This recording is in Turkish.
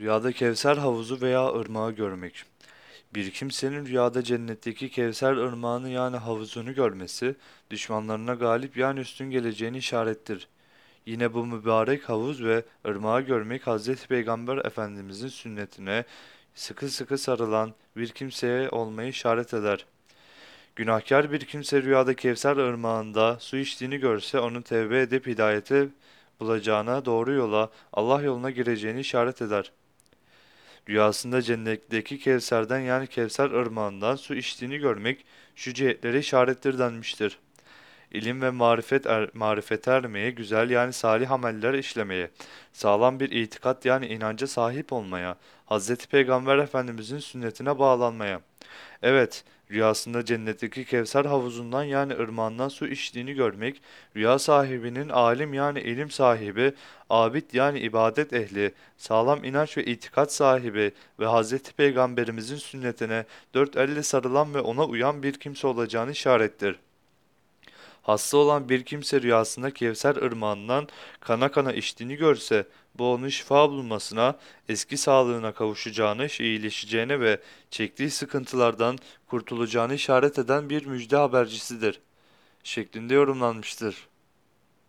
Rüyada Kevser havuzu veya ırmağı görmek. Bir kimsenin rüyada cennetteki Kevser ırmağını yani havuzunu görmesi, düşmanlarına galip yani üstün geleceğini işarettir. Yine bu mübarek havuz ve ırmağı görmek Hazreti Peygamber Efendimizin sünnetine sıkı sıkı sarılan bir kimseye olmayı işaret eder. Günahkar bir kimse rüyada Kevser ırmağında su içtiğini görse onun tevbe edip hidayete bulacağına, doğru yola, Allah yoluna gireceğini işaret eder. Rüyasında cennetteki Kevser'den yani Kevser ırmağından su içtiğini görmek şu cihetlere işarettir denmiştir. İlim ve marifet er, marifete ermeye, güzel yani salih ameller işlemeye, sağlam bir itikat yani inanca sahip olmaya, Hz. Peygamber Efendimizin sünnetine bağlanmaya. Evet, rüyasında cennetteki Kevser havuzundan yani ırmağından su içtiğini görmek, rüya sahibinin alim yani ilim sahibi, abid yani ibadet ehli, sağlam inanç ve itikat sahibi ve Hz. Peygamberimizin sünnetine dört elle sarılan ve ona uyan bir kimse olacağını işarettir. Hasta olan bir kimse rüyasında Kevser ırmağından kana kana içtiğini görse, bu onun şifa bulmasına, eski sağlığına kavuşacağını, iyileşeceğine ve çektiği sıkıntılardan kurtulacağını işaret eden bir müjde habercisidir. Şeklinde yorumlanmıştır.